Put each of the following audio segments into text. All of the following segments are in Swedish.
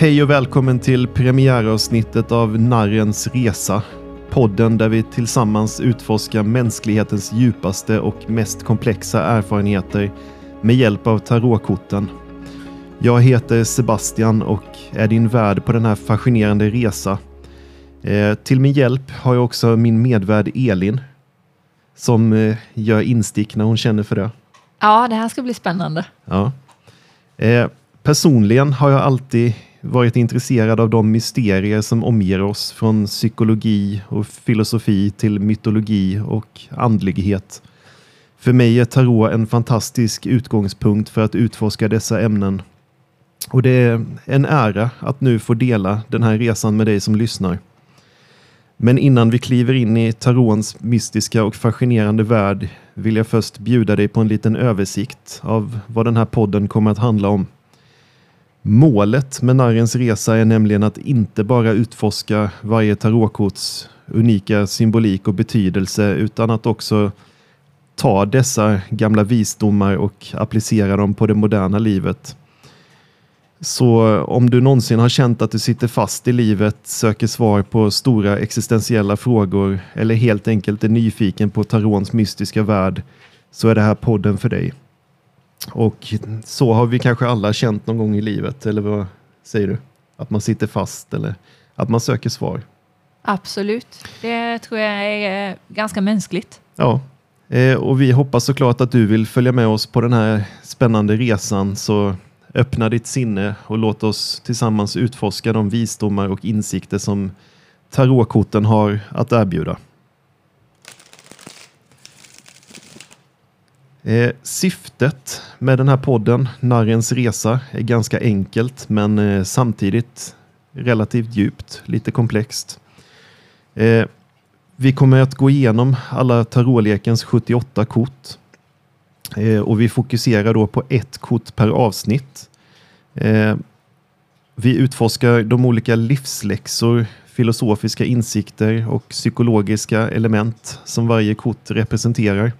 Hej och välkommen till premiäravsnittet av Narrens Resa. Podden där vi tillsammans utforskar mänsklighetens djupaste och mest komplexa erfarenheter med hjälp av tarotkorten. Jag heter Sebastian och är din värd på den här fascinerande resa. Eh, till min hjälp har jag också min medvärd Elin som eh, gör instick när hon känner för det. Ja, det här ska bli spännande. Ja. Eh, personligen har jag alltid varit intresserad av de mysterier som omger oss från psykologi och filosofi till mytologi och andlighet. För mig är tarot en fantastisk utgångspunkt för att utforska dessa ämnen. Och det är en ära att nu få dela den här resan med dig som lyssnar. Men innan vi kliver in i tarons mystiska och fascinerande värld vill jag först bjuda dig på en liten översikt av vad den här podden kommer att handla om. Målet med Narrens resa är nämligen att inte bara utforska varje tarotkorts unika symbolik och betydelse utan att också ta dessa gamla visdomar och applicera dem på det moderna livet. Så om du någonsin har känt att du sitter fast i livet, söker svar på stora existentiella frågor eller helt enkelt är nyfiken på tarons mystiska värld så är det här podden för dig. Och så har vi kanske alla känt någon gång i livet, eller vad säger du? Att man sitter fast eller att man söker svar. Absolut, det tror jag är ganska mänskligt. Ja, eh, och vi hoppas såklart att du vill följa med oss på den här spännande resan. Så öppna ditt sinne och låt oss tillsammans utforska de visdomar och insikter som tarotkorten har att erbjuda. Eh, syftet med den här podden, Narrens resa, är ganska enkelt men eh, samtidigt relativt djupt, lite komplext. Eh, vi kommer att gå igenom alla tarotlekens 78 kort eh, och vi fokuserar då på ett kort per avsnitt. Eh, vi utforskar de olika livsläxor, filosofiska insikter och psykologiska element som varje kort representerar.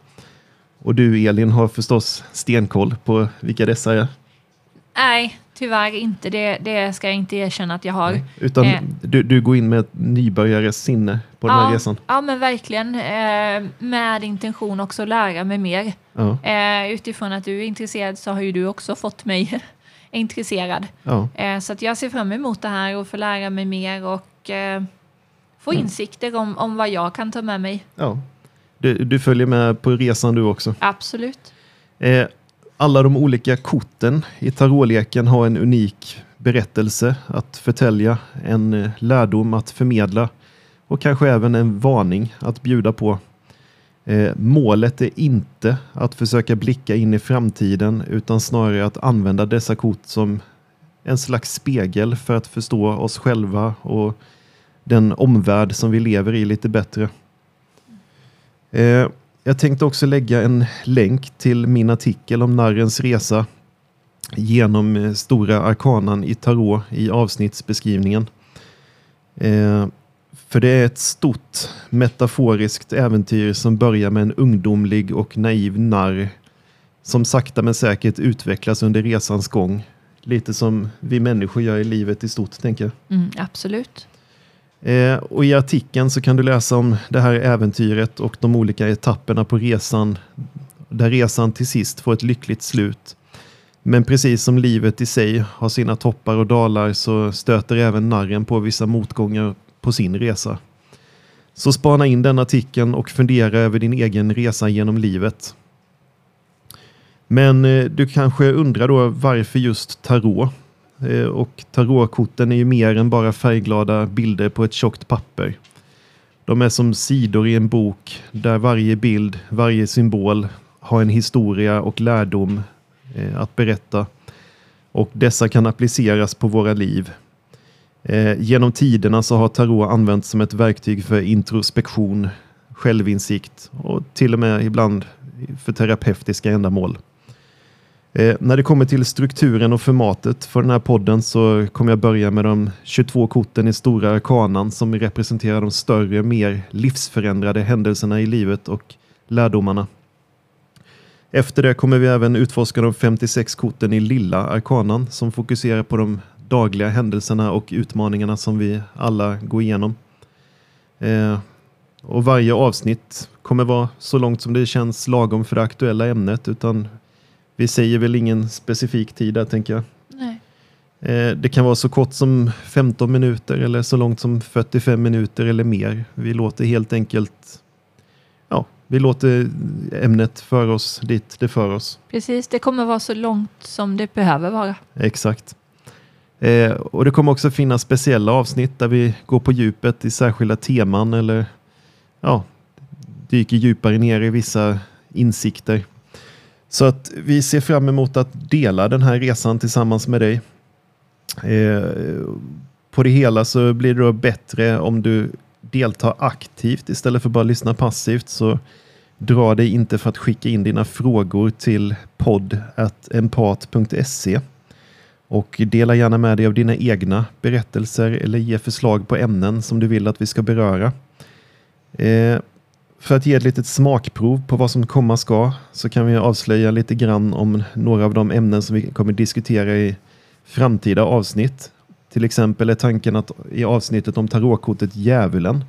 Och du Elin har förstås stenkoll på vilka dessa är. Nej, tyvärr inte. Det, det ska jag inte erkänna att jag har. Nej, utan eh. du, du går in med ett nybörjares sinne på den ja, här resan. Ja, men verkligen. Eh, med intention också att lära mig mer. Ja. Eh, utifrån att du är intresserad så har ju du också fått mig intresserad. Ja. Eh, så att jag ser fram emot det här och få lära mig mer och eh, få mm. insikter om, om vad jag kan ta med mig. Ja, du, du, följer med på resan du också? Absolut. Eh, alla de olika korten i tarotleken har en unik berättelse att förtälja, en eh, lärdom att förmedla och kanske även en varning att bjuda på. Eh, målet är inte att försöka blicka in i framtiden utan snarare att använda dessa kort som en slags spegel för att förstå oss själva och den omvärld som vi lever i lite bättre. Eh, jag tänkte också lägga en länk till min artikel om narrens resa genom eh, stora arkanan i tarot i avsnittsbeskrivningen. Eh, för det är ett stort metaforiskt äventyr som börjar med en ungdomlig och naiv narr som sakta men säkert utvecklas under resans gång. Lite som vi människor gör i livet i stort, tänker jag. Mm, absolut. Eh, och I artikeln så kan du läsa om det här äventyret och de olika etapperna på resan där resan till sist får ett lyckligt slut. Men precis som livet i sig har sina toppar och dalar så stöter även narren på vissa motgångar på sin resa. Så spana in den artikeln och fundera över din egen resa genom livet. Men eh, du kanske undrar då varför just tarot? Eh, och tarotkorten är ju mer än bara färgglada bilder på ett tjockt papper. De är som sidor i en bok där varje bild, varje symbol har en historia och lärdom eh, att berätta. Och dessa kan appliceras på våra liv. Eh, genom tiderna så har tarot använts som ett verktyg för introspektion, självinsikt och till och med ibland för terapeutiska ändamål. Eh, när det kommer till strukturen och formatet för den här podden så kommer jag börja med de 22 korten i stora arkanan som representerar de större, mer livsförändrade händelserna i livet och lärdomarna. Efter det kommer vi även utforska de 56 korten i lilla arkanan som fokuserar på de dagliga händelserna och utmaningarna som vi alla går igenom. Eh, och varje avsnitt kommer vara så långt som det känns lagom för det aktuella ämnet utan vi säger väl ingen specifik tid där tänker jag. Nej. Eh, det kan vara så kort som 15 minuter eller så långt som 45 minuter eller mer. Vi låter helt enkelt ja, vi låter ämnet för oss dit det för oss. Precis, det kommer vara så långt som det behöver vara. Exakt. Eh, och det kommer också finnas speciella avsnitt där vi går på djupet i särskilda teman eller ja, dyker djupare ner i vissa insikter. Så att vi ser fram emot att dela den här resan tillsammans med dig. Eh, på det hela så blir det då bättre om du deltar aktivt istället för bara lyssna passivt. Så dra dig inte för att skicka in dina frågor till podd.empat.se och dela gärna med dig av dina egna berättelser eller ge förslag på ämnen som du vill att vi ska beröra. Eh, för att ge ett litet smakprov på vad som komma ska så kan vi avslöja lite grann om några av de ämnen som vi kommer diskutera i framtida avsnitt. Till exempel är tanken att i avsnittet om tarotkortet Djävulen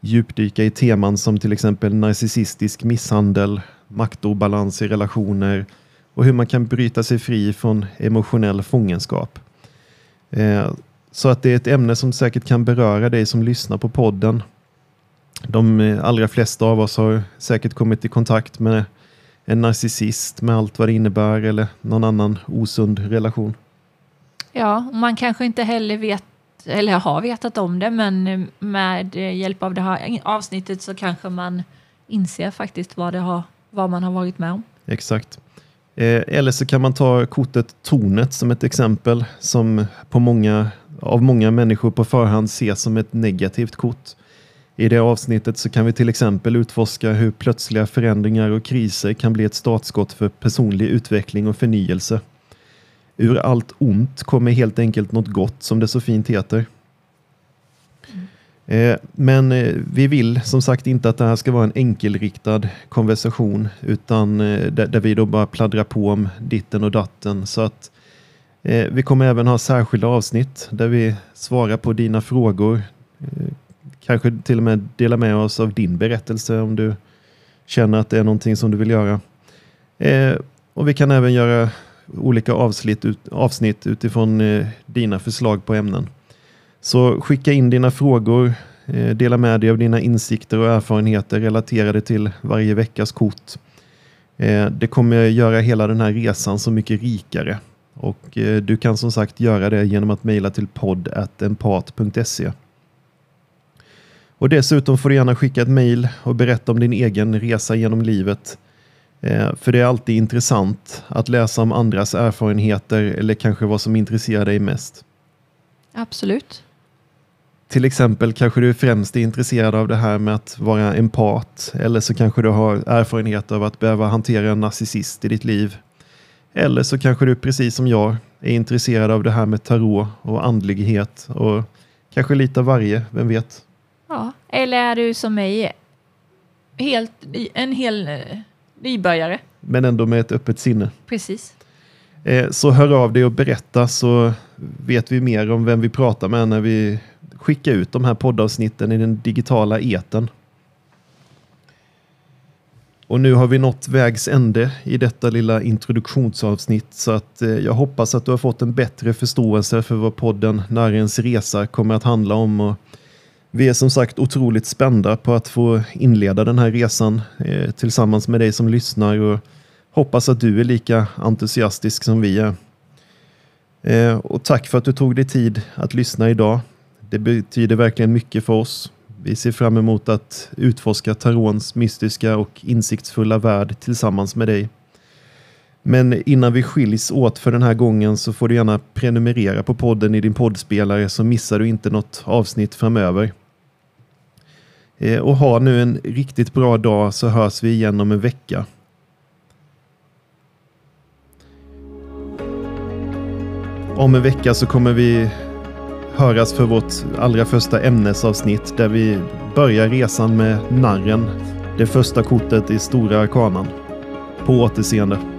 djupdyka i teman som till exempel narcissistisk misshandel, maktobalans i relationer och hur man kan bryta sig fri från emotionell fångenskap. Eh, så att det är ett ämne som säkert kan beröra dig som lyssnar på podden de allra flesta av oss har säkert kommit i kontakt med en narcissist med allt vad det innebär eller någon annan osund relation. Ja, man kanske inte heller vet eller har vetat om det men med hjälp av det här avsnittet så kanske man inser faktiskt vad, det har, vad man har varit med om. Exakt. Eh, eller så kan man ta kortet Tornet som ett exempel som på många, av många människor på förhand ses som ett negativt kort. I det avsnittet så kan vi till exempel utforska hur plötsliga förändringar och kriser kan bli ett startskott för personlig utveckling och förnyelse. Ur allt ont kommer helt enkelt något gott som det så fint heter. Mm. Men eh, vi vill som sagt inte att det här ska vara en enkelriktad konversation utan eh, där vi då bara pladdrar på om ditten och datten. Så att vi kommer även ha särskilda avsnitt där vi svarar på dina frågor Kanske till och med dela med oss av din berättelse om du känner att det är någonting som du vill göra. Eh, och vi kan även göra olika avsnitt, ut, avsnitt utifrån eh, dina förslag på ämnen. Så skicka in dina frågor, eh, dela med dig av dina insikter och erfarenheter relaterade till varje veckas kort. Eh, det kommer göra hela den här resan så mycket rikare och eh, du kan som sagt göra det genom att mejla till podd.empat.se. Och dessutom får du gärna skicka ett mejl och berätta om din egen resa genom livet. Eh, för det är alltid intressant att läsa om andras erfarenheter eller kanske vad som intresserar dig mest. Absolut. Till exempel kanske du främst är intresserad av det här med att vara empat eller så kanske du har erfarenhet av att behöva hantera en narcissist i ditt liv. Eller så kanske du precis som jag är intresserad av det här med tarot och andlighet och kanske lite av varje, vem vet? Ja, eller är du som mig helt, en hel eh, nybörjare? Men ändå med ett öppet sinne. Precis. Eh, så hör av dig och berätta så vet vi mer om vem vi pratar med när vi skickar ut de här poddavsnitten i den digitala eten. Och nu har vi nått vägs ände i detta lilla introduktionsavsnitt så att eh, jag hoppas att du har fått en bättre förståelse för vad podden Narrens resa kommer att handla om och vi är som sagt otroligt spända på att få inleda den här resan eh, tillsammans med dig som lyssnar och hoppas att du är lika entusiastisk som vi är. Eh, och tack för att du tog dig tid att lyssna idag. Det betyder verkligen mycket för oss. Vi ser fram emot att utforska Tarons mystiska och insiktsfulla värld tillsammans med dig. Men innan vi skiljs åt för den här gången så får du gärna prenumerera på podden i din poddspelare så missar du inte något avsnitt framöver. Eh, och ha nu en riktigt bra dag så hörs vi igen om en vecka. Om en vecka så kommer vi höras för vårt allra första ämnesavsnitt där vi börjar resan med narren, det första kortet i Stora Arkanan. På återseende.